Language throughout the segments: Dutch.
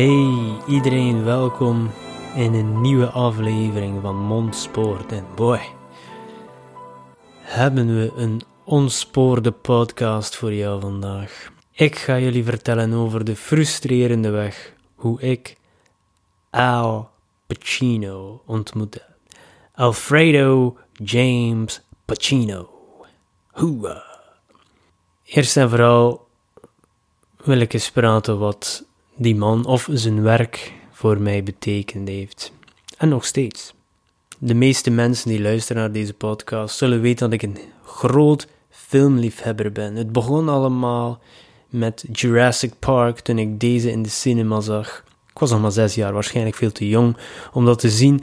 Hey iedereen, welkom in een nieuwe aflevering van Mondspoort. En boy, hebben we een onspoorde podcast voor jou vandaag. Ik ga jullie vertellen over de frustrerende weg hoe ik Al Pacino ontmoette. Alfredo James Pacino. Hoera. Eerst en vooral wil ik eens praten wat die man of zijn werk voor mij betekend heeft. En nog steeds. De meeste mensen die luisteren naar deze podcast zullen weten dat ik een groot filmliefhebber ben. Het begon allemaal met Jurassic Park toen ik deze in de cinema zag. Ik was nog maar zes jaar, waarschijnlijk veel te jong om dat te zien.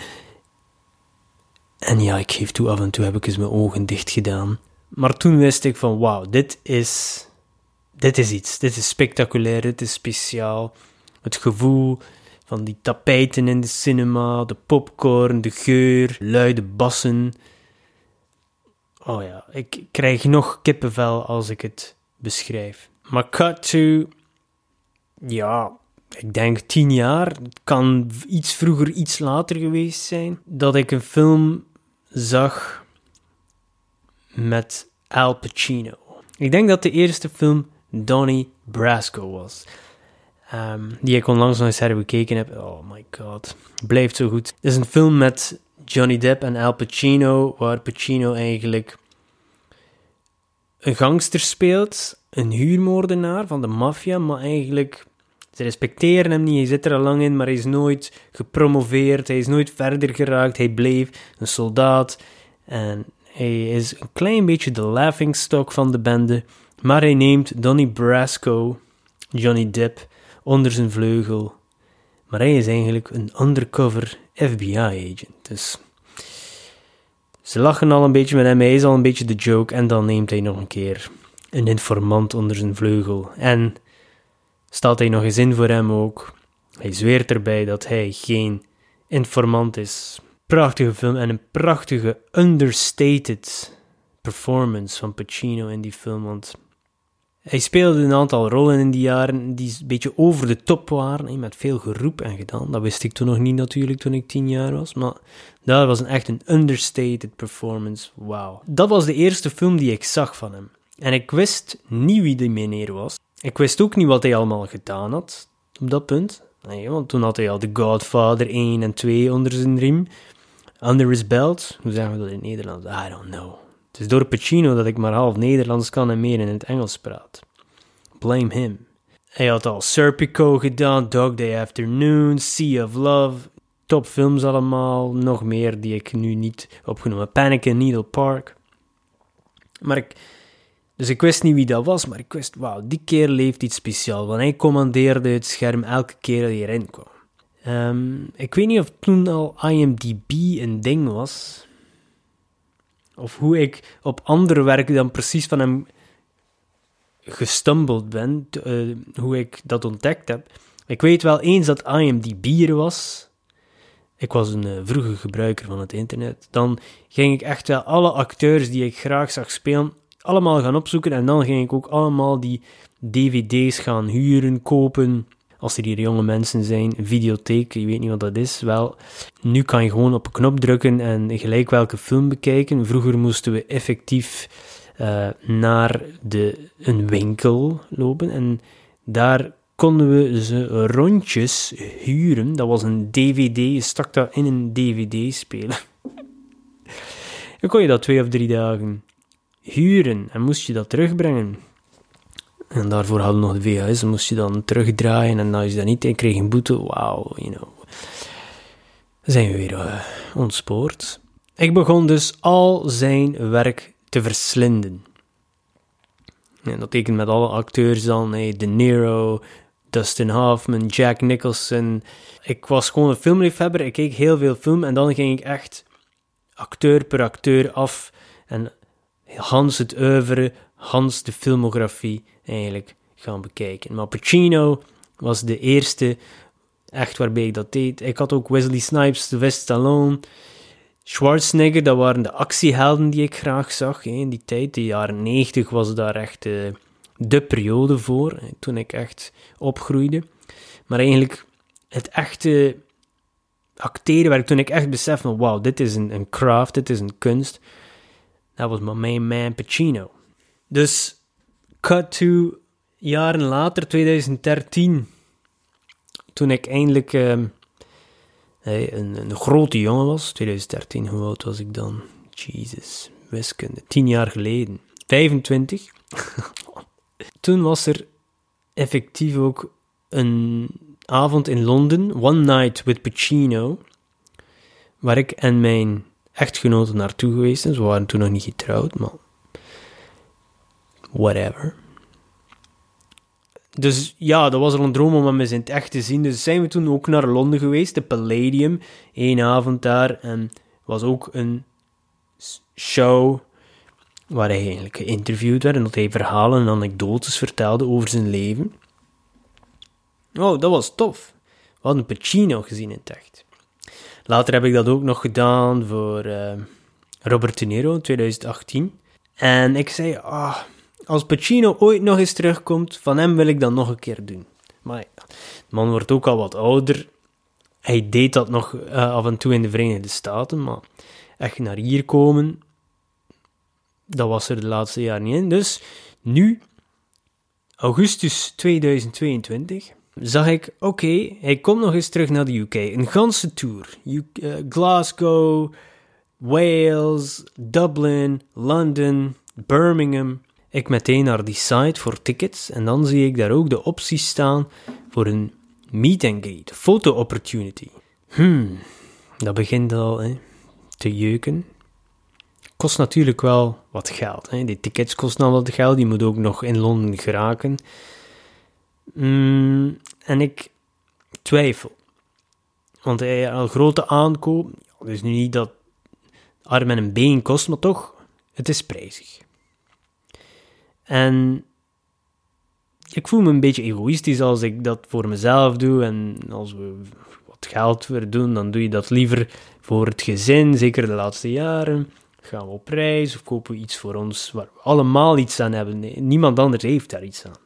En ja, ik geef toe, af en toe heb ik eens mijn ogen dicht gedaan. Maar toen wist ik van, wauw, dit is dit is iets. Dit is spectaculair, dit is speciaal. Het gevoel van die tapijten in de cinema, de popcorn, de geur, luide bassen. Oh ja, ik krijg nog kippenvel als ik het beschrijf. Maar cut to, ja, ik denk tien jaar. Het kan iets vroeger, iets later geweest zijn. Dat ik een film zag met Al Pacino. Ik denk dat de eerste film Donnie Brasco was. Um, die ik onlangs nog eens herbekeken heb. Oh my god. Blijft zo goed. Het is een film met Johnny Depp en Al Pacino, waar Pacino eigenlijk een gangster speelt, een huurmoordenaar van de maffia, maar eigenlijk ze respecteren hem niet. Hij zit er al lang in, maar hij is nooit gepromoveerd, hij is nooit verder geraakt. Hij bleef een soldaat en hij is een klein beetje de laughingstock van de bende. Maar hij neemt Donnie Brasco, Johnny Depp, onder zijn vleugel. Maar hij is eigenlijk een undercover FBI-agent. Dus ze lachen al een beetje met hem, hij is al een beetje de joke. En dan neemt hij nog een keer een informant onder zijn vleugel. En stelt hij nog eens in voor hem ook. Hij zweert erbij dat hij geen informant is. Prachtige film en een prachtige understated performance van Pacino in die film. Want hij speelde een aantal rollen in die jaren die een beetje over de top waren, met veel geroep en gedaan. Dat wist ik toen nog niet natuurlijk, toen ik tien jaar was, maar dat was een, echt een understated performance. Wauw. Dat was de eerste film die ik zag van hem. En ik wist niet wie die meneer was. Ik wist ook niet wat hij allemaal gedaan had op dat punt. Nee, want toen had hij al The Godfather 1 en 2 onder zijn riem. Under his belt. Hoe zeggen we dat in het Nederlands? I don't know. Het is door Pacino dat ik maar half Nederlands kan en meer in het Engels praat. Blame him. Hij had al Serpico gedaan, Dog Day Afternoon, Sea of Love, top films allemaal, nog meer die ik nu niet opgenomen Panic in Needle Park. Maar ik, dus ik wist niet wie dat was, maar ik wist, wauw, die keer leeft iets speciaals, want hij commandeerde het scherm elke keer dat hij erin kwam. Um, ik weet niet of toen al IMDb een ding was, of hoe ik op andere werken dan precies van hem gestumbled ben, uh, hoe ik dat ontdekt heb. Ik weet wel eens dat IMDb er was. Ik was een uh, vroege gebruiker van het internet. Dan ging ik echt wel alle acteurs die ik graag zag spelen, allemaal gaan opzoeken. En dan ging ik ook allemaal die dvd's gaan huren, kopen als er hier jonge mensen zijn, videotheek, je weet niet wat dat is. Wel, nu kan je gewoon op een knop drukken en gelijk welke film bekijken. Vroeger moesten we effectief uh, naar de, een winkel lopen en daar konden we ze rondjes huren. Dat was een DVD, je stak dat in een DVD-speler. Dan kon je dat twee of drie dagen huren en moest je dat terugbrengen. En daarvoor hadden we nog de VHS, moest je dan terugdraaien en als je dat niet en kreeg een boete, wauw, you know. Zijn we weer uh, ontspoord. Ik begon dus al zijn werk te verslinden. En dat tekent met alle acteurs dan, hey, De Niro, Dustin Hoffman, Jack Nicholson. Ik was gewoon een filmliefhebber, ik keek heel veel film en dan ging ik echt acteur per acteur af en Hans het oeuvre, Hans de filmografie eigenlijk gaan bekijken. Maar Pacino was de eerste echt waarbij ik dat deed. Ik had ook Wesley Snipes, West Stallone, Schwarzenegger, dat waren de actiehelden die ik graag zag in die tijd. De jaren 90 was daar echt uh, de periode voor, toen ik echt opgroeide. Maar eigenlijk het echte acteren, waar toen ik echt besefte van wauw, dit is een, een craft, dit is een kunst, dat was mijn man Pacino. Dus, cut to jaren later, 2013, toen ik eindelijk uh, een, een, grote jongen was, 2013, hoe oud was ik dan? Jesus, wiskunde, 10 jaar geleden, 25. toen was er effectief ook een avond in Londen, One Night with Pacino, waar ik en mijn echtgenote naartoe geweest zijn. Ze waren toen nog niet getrouwd, maar whatever. Dus ja, dat was al een droom om hem eens in het echt te zien. Dus zijn we toen ook naar Londen geweest, de Palladium, één avond daar. En was ook een show waar hij eigenlijk geïnterviewd werd en dat hij verhalen en anekdotes vertelde over zijn leven. Oh, dat was tof. We hadden Pacino gezien in het echt. Later heb ik dat ook nog gedaan voor uh, Robert De Niro in 2018. En ik zei, ah, als Pacino ooit nog eens terugkomt, van hem wil ik dat nog een keer doen. Maar ja, de man wordt ook al wat ouder. Hij deed dat nog uh, af en toe in de Verenigde Staten, maar echt naar hier komen, dat was er de laatste jaren niet in. Dus nu, augustus 2022, zag ik, oké, hij komt nog eens terug naar de UK. Een ganse tour. Uh, Glasgow, Wales, Dublin, London, Birmingham. Ik meteen naar die site voor tickets en dan zie ik daar ook de opties staan voor een meet and greet, photo opportunity. Hmm, dat begint al hè, te jeuken. Kost natuurlijk wel wat geld. Hè. Die tickets kosten al wat geld, die moet ook nog in Londen geraken. Mm, en ik twijfel. Want hij een grote aankoop, dus nu niet dat arm en een been kost, maar toch, het is prijzig. En ik voel me een beetje egoïstisch als ik dat voor mezelf doe. En als we wat geld weer doen, dan doe je dat liever voor het gezin, zeker de laatste jaren. Gaan we op reis of kopen we iets voor ons waar we allemaal iets aan hebben. Niemand anders heeft daar iets aan.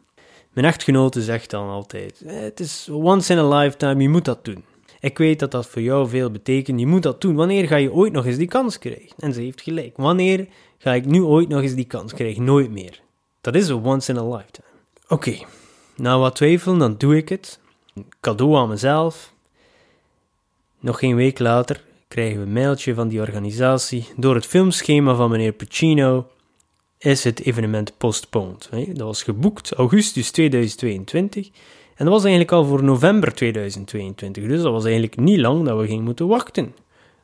Mijn echtgenote zegt dan altijd: eh, Het is once in a lifetime, je moet dat doen. Ik weet dat dat voor jou veel betekent, je moet dat doen. Wanneer ga je ooit nog eens die kans krijgen? En ze heeft gelijk. Wanneer ga ik nu ooit nog eens die kans krijgen? Nooit meer. Dat is een once in a lifetime. Oké, okay. na wat twijfelen, dan doe ik het. Cadeau aan mezelf. Nog geen week later krijgen we een mailtje van die organisatie. Door het filmschema van meneer Pacino is het evenement postponed. Dat was geboekt augustus 2022 en dat was eigenlijk al voor november 2022. Dus dat was eigenlijk niet lang dat we gingen moeten wachten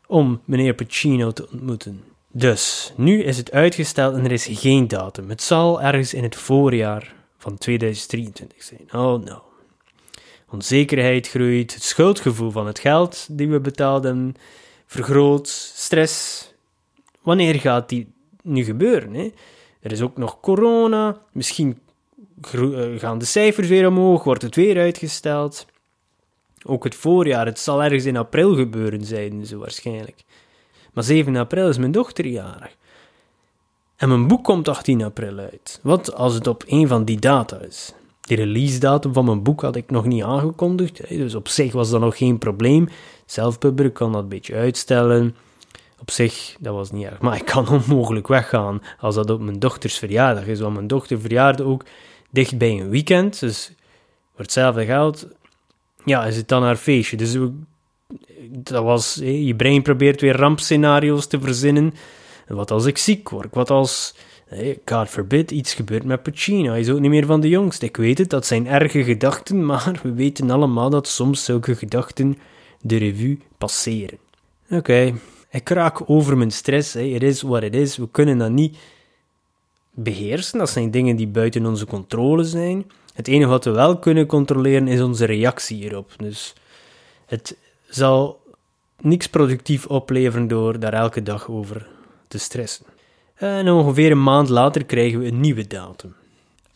om meneer Pacino te ontmoeten. Dus, nu is het uitgesteld en er is geen datum. Het zal ergens in het voorjaar van 2023 zijn. Oh no. Onzekerheid groeit, het schuldgevoel van het geld die we betaalden vergroot, stress. Wanneer gaat die nu gebeuren? Hè? Er is ook nog corona. Misschien eh, gaan de cijfers weer omhoog, wordt het weer uitgesteld. Ook het voorjaar, het zal ergens in april gebeuren, zeiden ze waarschijnlijk. Maar 7 april is mijn dochter jarig. En mijn boek komt 18 april uit. Wat als het op een van die data is? De release datum van mijn boek had ik nog niet aangekondigd, dus op zich was dat nog geen probleem. Zelfpubber kan dat een beetje uitstellen. Op zich, dat was niet erg. Maar ik kan onmogelijk weggaan als dat op mijn dochters verjaardag is. Want mijn dochter verjaarde ook dicht bij een weekend. Dus voor hetzelfde geld, ja, is het dan haar feestje. Dus dat was, je brein probeert weer rampscenario's te verzinnen. Wat als ik ziek word? Wat als, God forbid, iets gebeurt met Pacino? Hij is ook niet meer van de jongste. Ik weet het, dat zijn erge gedachten, maar we weten allemaal dat soms zulke gedachten de revue passeren. Oké, Ik kraak over mijn stress. Het is wat het is. We kunnen dat niet beheersen. Dat zijn dingen die buiten onze controle zijn. Het enige wat we wel kunnen controleren is onze reactie hierop. Dus het zal niks productief opleveren door daar elke dag over te stressen. En ongeveer een maand later krijgen we een nieuwe datum.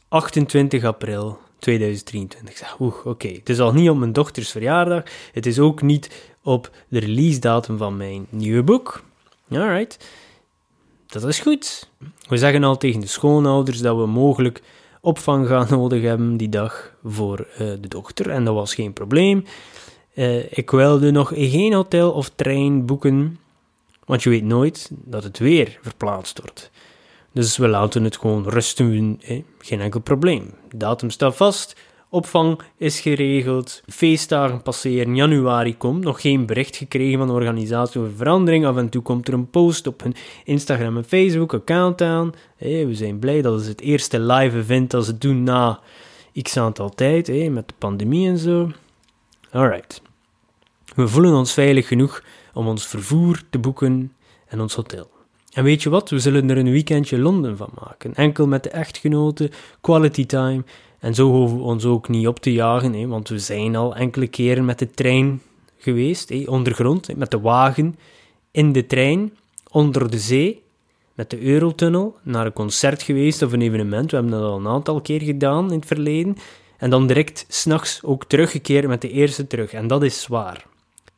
28 april 2023. Oeh, oké. Het is al niet op mijn dochters verjaardag. Het is ook niet op de release datum van mijn nieuwe boek. Alright. Dat is goed. We zeggen al tegen de schoonouders dat we mogelijk opvang gaan nodig hebben die dag voor uh, de dochter. En dat was geen probleem. Uh, ik wilde nog geen hotel of trein boeken, want je weet nooit dat het weer verplaatst wordt. Dus we laten het gewoon rusten, geen enkel probleem. Datum staat vast, opvang is geregeld, feestdagen passeren, januari komt, nog geen bericht gekregen van de organisatie over verandering. Af en toe komt er een post op hun Instagram en Facebook account aan. we zijn blij dat het het eerste live event dat ze doen na x aantal tijd, met de pandemie en zo. Alright. We voelen ons veilig genoeg om ons vervoer te boeken en ons hotel. En weet je wat, we zullen er een weekendje Londen van maken. Enkel met de echtgenoten, quality time. En zo hoeven we ons ook niet op te jagen, hè, want we zijn al enkele keren met de trein geweest, hè, ondergrond, met de wagen in de trein, onder de zee, met de Eurotunnel, naar een concert geweest of een evenement. We hebben dat al een aantal keer gedaan in het verleden. En dan direct s'nachts ook teruggekeerd met de eerste terug. En dat is zwaar.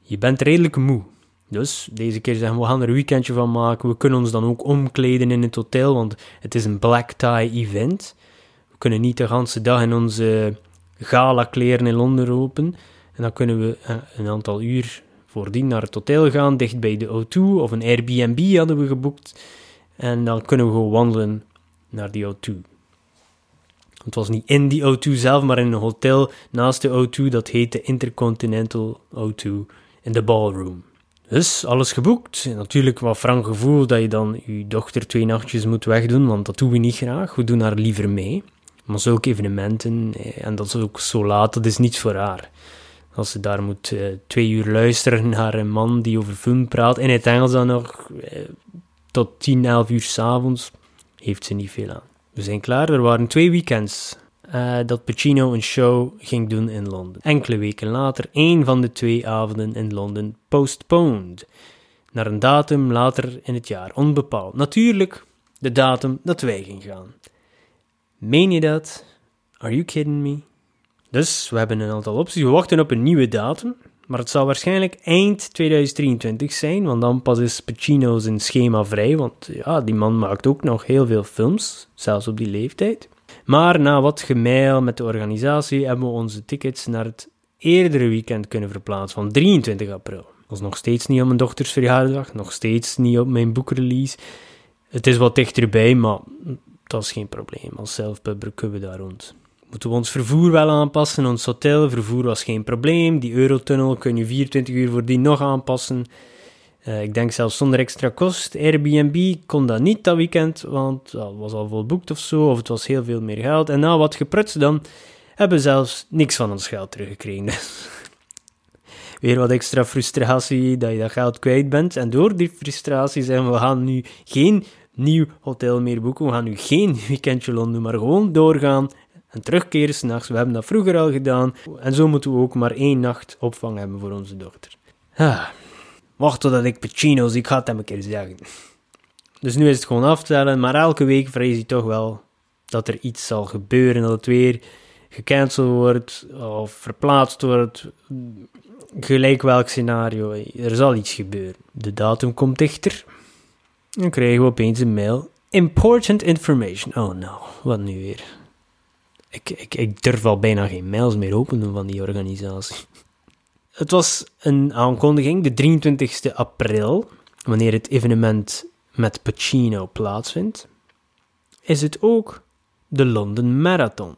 Je bent redelijk moe. Dus deze keer zeggen we, gaan er een weekendje van maken. We kunnen ons dan ook omkleden in het hotel, want het is een black tie event. We kunnen niet de hele dag in onze gala kleren in Londen lopen. En dan kunnen we eh, een aantal uur voordien naar het hotel gaan, dicht bij de O2 of een Airbnb hadden we geboekt. En dan kunnen we gewoon wandelen naar die O2. Het was niet in die O2 zelf, maar in een hotel naast de O2. Dat heette Intercontinental O2 in de ballroom. Dus alles geboekt. natuurlijk wat frank gevoel dat je dan je dochter twee nachtjes moet wegdoen, want dat doen we niet graag. We doen haar liever mee. Maar zulke evenementen, eh, en dat is ook zo laat, dat is niets voor haar. Als ze daar moet eh, twee uur luisteren naar een man die over film praat, in het Engels dan nog eh, tot 10, 11 uur s'avonds, heeft ze niet veel aan. We zijn klaar, er waren twee weekends uh, dat Pacino een show ging doen in Londen. Enkele weken later, één van de twee avonden in Londen postponed. Naar een datum later in het jaar, onbepaald. Natuurlijk de datum dat wij gingen gaan. Meen je dat? Are you kidding me? Dus we hebben een aantal opties. We wachten op een nieuwe datum. Maar het zal waarschijnlijk eind 2023 zijn, want dan pas is Pacino zijn schema vrij. Want ja, die man maakt ook nog heel veel films, zelfs op die leeftijd. Maar na wat gemail met de organisatie hebben we onze tickets naar het eerdere weekend kunnen verplaatsen, van 23 april. Was nog steeds niet op mijn dochters verjaardag, nog steeds niet op mijn boekrelease. Het is wat dichterbij, maar dat is geen probleem. Als zelfpubber kunnen we daar rond. Moeten we ons vervoer wel aanpassen, ons hotel, vervoer was geen probleem. Die Eurotunnel kun je 24 uur voordien nog aanpassen. Uh, ik denk zelfs zonder extra kost. Airbnb kon dat niet dat weekend, want dat was al volboekt of zo, of het was heel veel meer geld. En na wat geprutst dan, hebben we zelfs niks van ons geld teruggekregen. Weer wat extra frustratie dat je dat geld kwijt bent. En door die frustratie we, we gaan nu geen nieuw hotel meer boeken, we gaan nu geen weekendje Londen, maar gewoon doorgaan en terugkeren s'nachts. We hebben dat vroeger al gedaan. En zo moeten we ook maar één nacht opvang hebben voor onze dochter. Ah. Wacht totdat ik Pacino zie, ik ga het hem een keer zeggen. Dus nu is het gewoon aftellen, maar elke week vrees je toch wel dat er iets zal gebeuren, dat het weer gecanceld wordt of verplaatst wordt. Gelijk welk scenario, er zal iets gebeuren. De datum komt dichter. Dan krijgen we opeens een mail. Important information. Oh no, wat nu weer? Ik, ik, ik durf al bijna geen mails meer openen van die organisatie. Het was een aankondiging, de 23 april, wanneer het evenement met Pacino plaatsvindt, is het ook de London Marathon.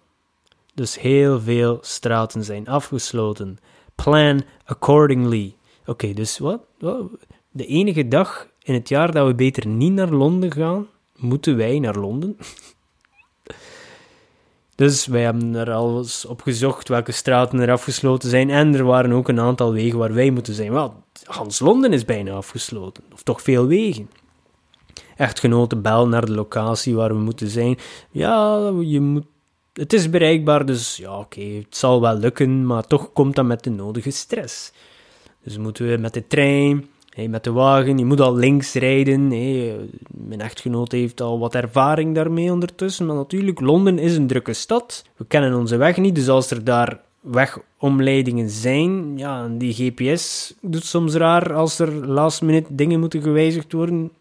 Dus heel veel straten zijn afgesloten. Plan accordingly. Oké, dus wat? De enige dag in het jaar dat we beter niet naar Londen gaan, moeten wij naar Londen. Dus wij hebben er al eens op gezocht welke straten er afgesloten zijn. En er waren ook een aantal wegen waar wij moeten zijn. Wel, Hans Londen is bijna afgesloten. Of toch veel wegen. Echtgenoten bel naar de locatie waar we moeten zijn. Ja, je moet, het is bereikbaar, dus ja, oké, het zal wel lukken. Maar toch komt dat met de nodige stress. Dus moeten we met de trein, met de wagen, je moet al links rijden. mijn echtgenoot heeft al wat ervaring daarmee ondertussen. Maar natuurlijk, Londen is een drukke stad. We kennen onze weg niet, dus als er daar wegomleidingen zijn, ja, die GPS doet soms raar als er last minute dingen moeten gewijzigd worden.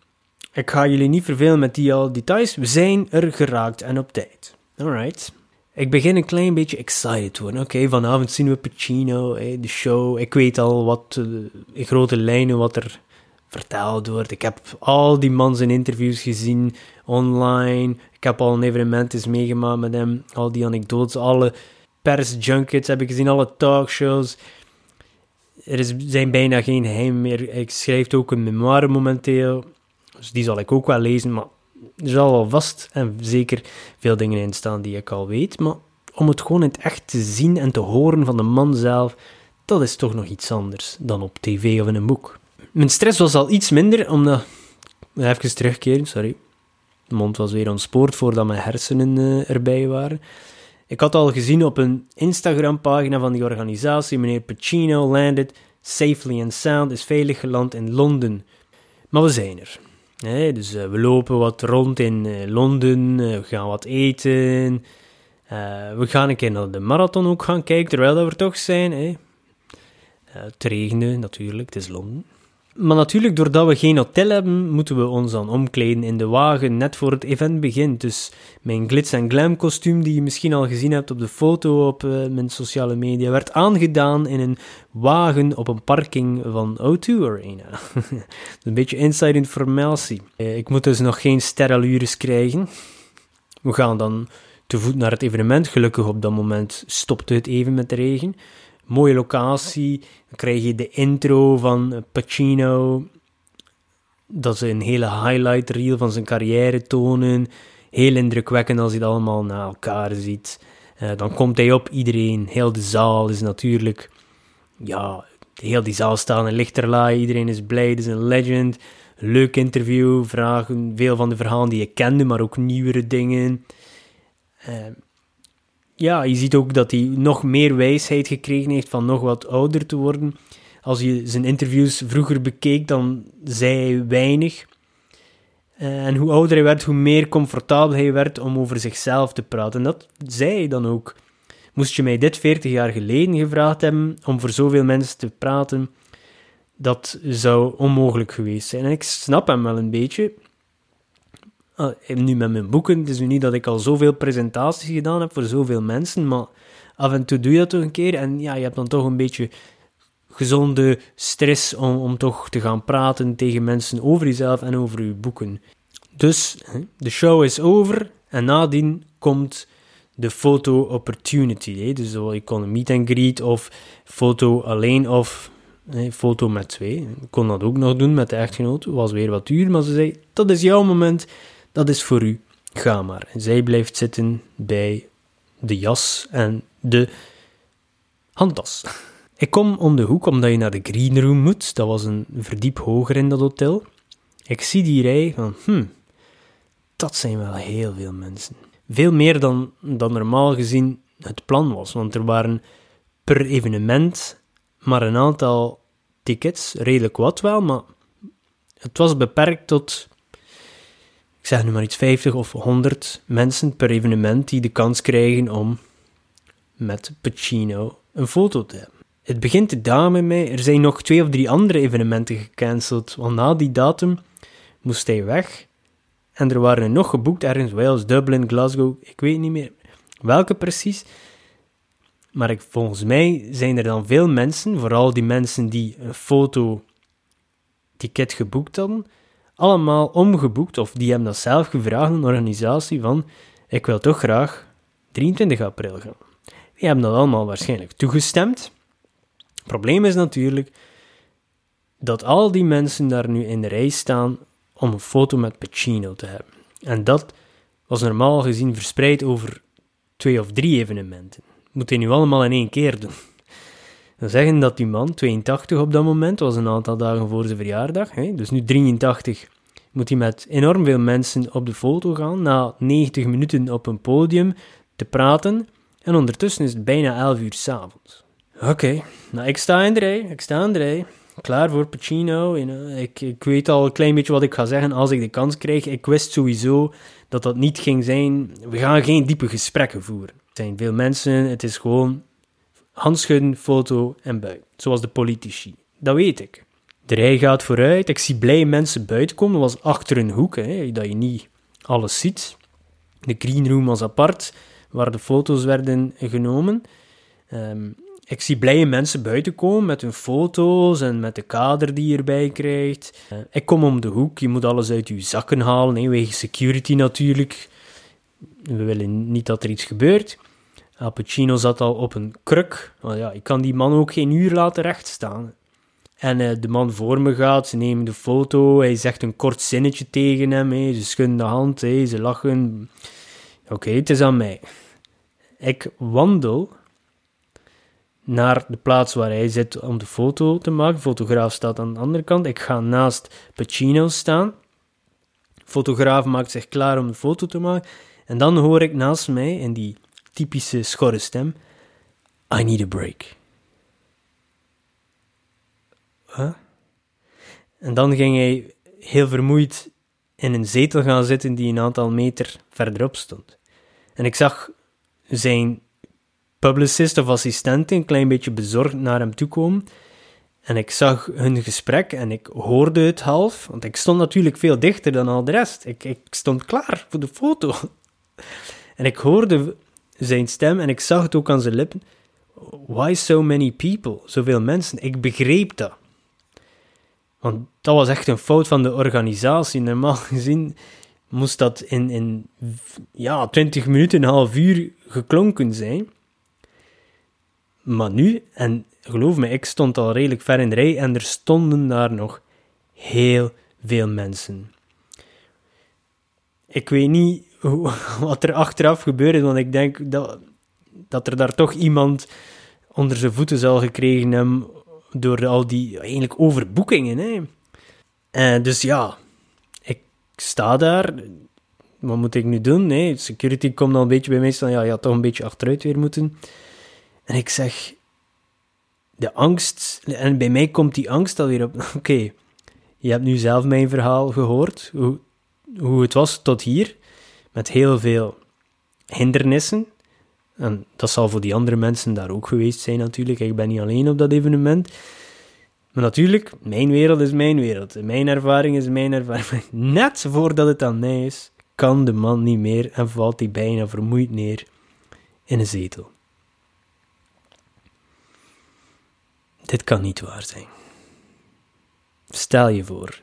Ik ga jullie niet vervelen met die al details. We zijn er geraakt en op tijd. Alright. Ik begin een klein beetje excited te worden. Oké, vanavond zien we Pacino, de show. Ik weet al wat, uh, in grote lijnen, wat er verteld wordt. Ik heb al die man zijn interviews gezien online. Ik heb al een evenement meegemaakt met hem. Al die anekdotes, alle persjunkets heb ik gezien, alle talkshows. Er is, zijn bijna geen geheim meer. Ik schrijf ook een memoire momenteel. Dus die zal ik ook wel lezen, maar er zal wel vast en zeker veel dingen in staan die ik al weet, maar om het gewoon in het echt te zien en te horen van de man zelf, dat is toch nog iets anders dan op tv of in een boek. Mijn stress was al iets minder, omdat... Even terugkeren, sorry. De mond was weer ontspoord voordat mijn hersenen uh, erbij waren. Ik had al gezien op een Instagram-pagina van die organisatie, meneer Pacino landed safely and sound, is veilig geland in Londen. Maar we zijn er dus eh, we lopen wat rond in uh, Londen, eh, we gaan wat eten. we gaan een keer naar de marathon ook gaan kijken, terwijl dat we toch zijn. Het regende natuurlijk, het is Londen. Maar natuurlijk, doordat we geen hotel hebben, moeten we ons dan omkleden in de wagen net voor het event begint. Dus mijn glitz en glam kostuum, die je misschien al gezien hebt op de foto op uh, mijn sociale media, werd aangedaan in een wagen op een parking van O2 Arena. een beetje inside informatie. Uh, ik moet dus nog geen sterallures krijgen. We gaan dan te voet naar het evenement. Gelukkig op dat moment stopte het even met de regen mooie locatie. Dan krijg je de intro van Pacino. Dat ze een hele highlight reel van zijn carrière tonen. Heel indrukwekkend als je het allemaal na elkaar ziet. Uh, dan komt hij op, iedereen, heel de zaal is natuurlijk... Ja, heel die zaal staat in lichterlaai, iedereen is blij, het is een legend. Leuk interview, vragen veel van de verhalen die je kende, maar ook nieuwere dingen. Uh, ja, je ziet ook dat hij nog meer wijsheid gekregen heeft van nog wat ouder te worden. Als je zijn interviews vroeger bekeek, dan zei hij weinig. Eh, en hoe ouder hij werd, hoe meer comfortabel hij werd om over zichzelf te praten. En dat zei hij dan ook. Moest je mij dit 40 jaar geleden gevraagd hebben om voor zoveel mensen te praten, dat zou onmogelijk geweest zijn. En ik snap hem wel een beetje. Uh, nu met mijn boeken, het is nu niet dat ik al zoveel presentaties gedaan heb voor zoveel mensen, maar af en toe doe je dat toch een keer en ja, je hebt dan toch een beetje gezonde stress om, om toch te gaan praten tegen mensen over jezelf en over je boeken. Dus de show is over en nadien komt de foto opportunity. Dus je kon meet and greet of foto alleen of foto met twee. Ik kon dat ook nog doen met de echtgenoot. was weer wat duur, maar ze zei: dat is jouw moment dat is voor u, ga maar. En zij blijft zitten bij de jas en de handtas. Ik kom om de hoek omdat je naar de green room moet. Dat was een verdiep hoger in dat hotel. Ik zie die rij van, hm, dat zijn wel heel veel mensen. Veel meer dan, dan normaal gezien het plan was, want er waren per evenement maar een aantal tickets, redelijk wat wel, maar het was beperkt tot ik zeg nu maar iets, 50 of 100 mensen per evenement die de kans krijgen om met Pacino een foto te hebben. Het begint dalen met mij. Er zijn nog twee of drie andere evenementen gecanceld, want na die datum moest hij weg. En er waren er nog geboekt ergens, Wales, Dublin, Glasgow, ik weet niet meer welke precies. Maar ik, volgens mij zijn er dan veel mensen, vooral die mensen die een foto ticket geboekt hadden, allemaal omgeboekt, of die hebben dat zelf gevraagd, een organisatie van, ik wil toch graag 23 april gaan. Die hebben dat allemaal waarschijnlijk toegestemd. Het probleem is natuurlijk dat al die mensen daar nu in de rij staan om een foto met Pacino te hebben. En dat was normaal gezien verspreid over twee of drie evenementen. Moet hij nu allemaal in één keer doen. Zeggen dat die man, 82 op dat moment, was een aantal dagen voor zijn verjaardag, hè, dus nu 83, moet hij met enorm veel mensen op de foto gaan, na 90 minuten op een podium te praten, en ondertussen is het bijna 11 uur s'avonds. Oké, nou ik sta in de rij, ik sta in de rij, klaar voor Pacino. Ik, ik weet al een klein beetje wat ik ga zeggen als ik de kans krijg. Ik wist sowieso dat dat niet ging zijn. We gaan geen diepe gesprekken voeren. Er zijn veel mensen, het is gewoon handschudden, foto en buiten. Zoals de politici. Dat weet ik. De rij gaat vooruit, ik zie blij mensen buiten komen. Dat was achter een hoek, hè, dat je niet alles ziet. De green room was apart, waar de foto's werden genomen. Um, ik zie blije mensen buiten komen met hun foto's en met de kader die je erbij krijgt. Uh, ik kom om de hoek, je moet alles uit je zakken halen, wegen security natuurlijk. We willen niet dat er iets gebeurt. Al Pacino zat al op een kruk. Want ja, ik kan die man ook geen uur laten rechtstaan. En uh, de man voor me gaat, ze nemen de foto, hij zegt een kort zinnetje tegen hem, ze schudden de hand, hè, ze lachen. Oké, het is aan mij. Ik wandel naar de plaats waar hij zit om de foto te maken. De fotograaf staat aan de andere kant. Ik ga naast Pacino staan. De fotograaf maakt zich klaar om de foto te maken. En dan hoor ik naast mij in die typische schorre stem: I need a break. En dan ging hij heel vermoeid in een zetel gaan zitten die een aantal meter verderop stond. En ik zag zijn publicist of assistent een klein beetje bezorgd naar hem toe komen. En ik zag hun gesprek en ik hoorde het half, want ik stond natuurlijk veel dichter dan al de rest. Ik, ik stond klaar voor de foto. En ik hoorde zijn stem en ik zag het ook aan zijn lippen. Why so many people? Zoveel mensen. Ik begreep dat. Want dat was echt een fout van de organisatie. Normaal gezien moest dat in, in ja, 20 minuten, een half uur geklonken zijn. Maar nu, en geloof me, ik stond al redelijk ver in de rij en er stonden daar nog heel veel mensen. Ik weet niet wat er achteraf gebeurde, want ik denk dat, dat er daar toch iemand onder zijn voeten zal gekregen hebben door al die eigenlijk overboekingen. Hè. En dus ja, ik sta daar. Wat moet ik nu doen? Nee, security komt al een beetje bij mij staan. Ja, je had toch een beetje achteruit weer moeten. En ik zeg, de angst, en bij mij komt die angst alweer op. Oké, je hebt nu zelf mijn verhaal gehoord, hoe, hoe het was tot hier, met heel veel hindernissen. En dat zal voor die andere mensen daar ook geweest zijn natuurlijk. Ik ben niet alleen op dat evenement. Maar natuurlijk, mijn wereld is mijn wereld. Mijn ervaring is mijn ervaring. Net voordat het aan mij is, kan de man niet meer en valt hij bijna vermoeid neer in een zetel. Dit kan niet waar zijn. Stel je voor,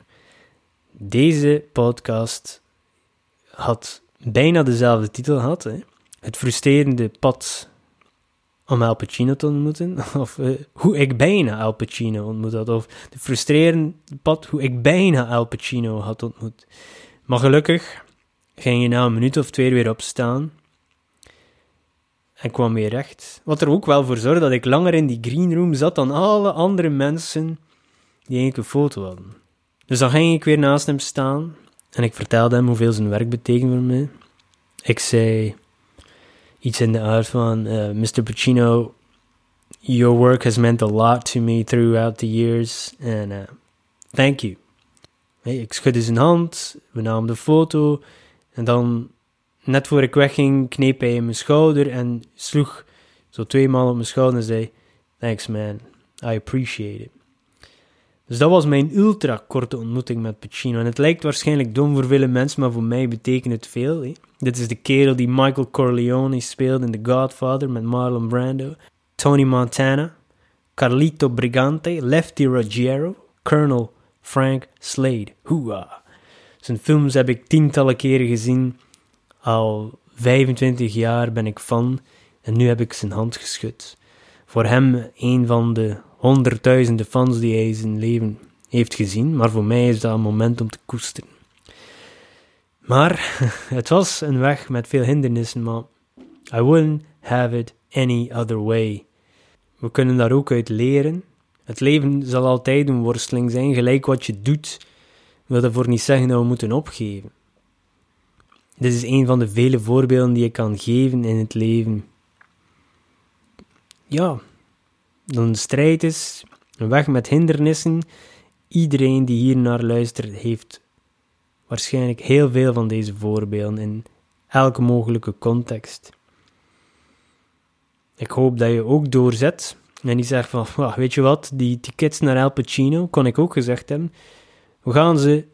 deze podcast had bijna dezelfde titel gehad. Hè? Het frustrerende pad om Al Pacino te ontmoeten. Of uh, hoe ik bijna Al Pacino ontmoet had. Of de frustrerende pad hoe ik bijna Al Pacino had ontmoet. Maar gelukkig ging je na een minuut of twee weer opstaan en kwam weer recht. Wat er ook wel voor zorgde dat ik langer in die green room zat dan alle andere mensen die eigenlijk een foto hadden. Dus dan ging ik weer naast hem staan en ik vertelde hem hoeveel zijn werk betekende voor mij. Ik zei iets in de aard van: eh, Mr. Pacino, your work has meant a lot to me throughout the years, and uh, thank you. Ik schudde zijn hand, we namen de foto en dan net voor ik wegging, kneep hij in mijn schouder en sloeg zo twee maal op mijn schouder en zei: Thanks man, I appreciate it. Dus dat was mijn ultra korte ontmoeting met Pacino. En het lijkt waarschijnlijk dom voor vele mensen, maar voor mij betekent het veel. Dit is de kerel die Michael Corleone speelde in The Godfather met Marlon Brando, Tony Montana, Carlito Brigante, Lefty Ruggiero, Colonel Frank Slade. Hoera! Zijn films heb ik tientallen keren gezien al 25 jaar ben ik fan en nu heb ik zijn hand geschud. Voor hem een van de honderdduizenden fans die hij zijn leven heeft gezien, maar voor mij is dat een moment om te koesteren. Maar het was een weg met veel hindernissen, maar I wouldn't have it any other way. We kunnen daar ook uit leren. Het leven zal altijd een worsteling zijn, gelijk wat je doet, wil daarvoor niet zeggen dat we moeten opgeven. Dit is een van de vele voorbeelden die je kan geven in het leven. Ja, dan een strijd is, een weg met hindernissen. Iedereen die hier naar luistert heeft waarschijnlijk heel veel van deze voorbeelden in elke mogelijke context. Ik hoop dat je ook doorzet en die zegt van, weet je wat, die tickets naar El Pacino, kon ik ook gezegd hebben, we gaan ze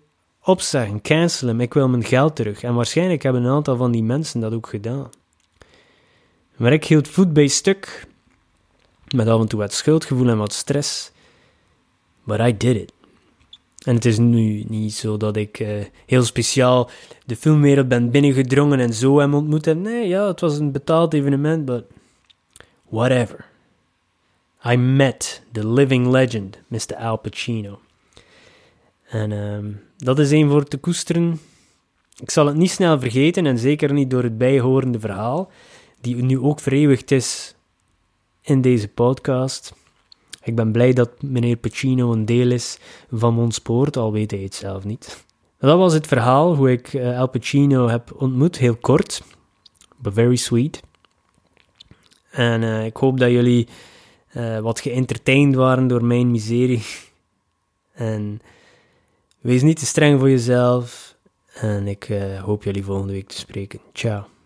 opzeggen, cancelen, ik wil mijn geld terug. En waarschijnlijk hebben een aantal van die mensen dat ook gedaan. Maar ik hield voet bij stuk, met af en toe wat schuldgevoel en wat stress. But I did it. En het is nu niet zo dat ik uh, heel speciaal de filmwereld ben binnengedrongen en zo hem ontmoet heb. Nee, ja, het was een betaald evenement, but whatever. I met the living legend, Mr. Al Pacino. En um, dat is één voor te koesteren. Ik zal het niet snel vergeten en zeker niet door het bijhorende verhaal, die nu ook vereeuwigd is in deze podcast. Ik ben blij dat meneer Pacino een deel is van ons spoort, al weet hij het zelf niet. Dat was het verhaal hoe ik uh, Al Pacino heb ontmoet, heel kort, but very sweet. En uh, ik hoop dat jullie uh, wat geëntertained waren door mijn miserie. en wees niet te streng voor jezelf. En ik hoop jullie volgende week te spreken. Ciao.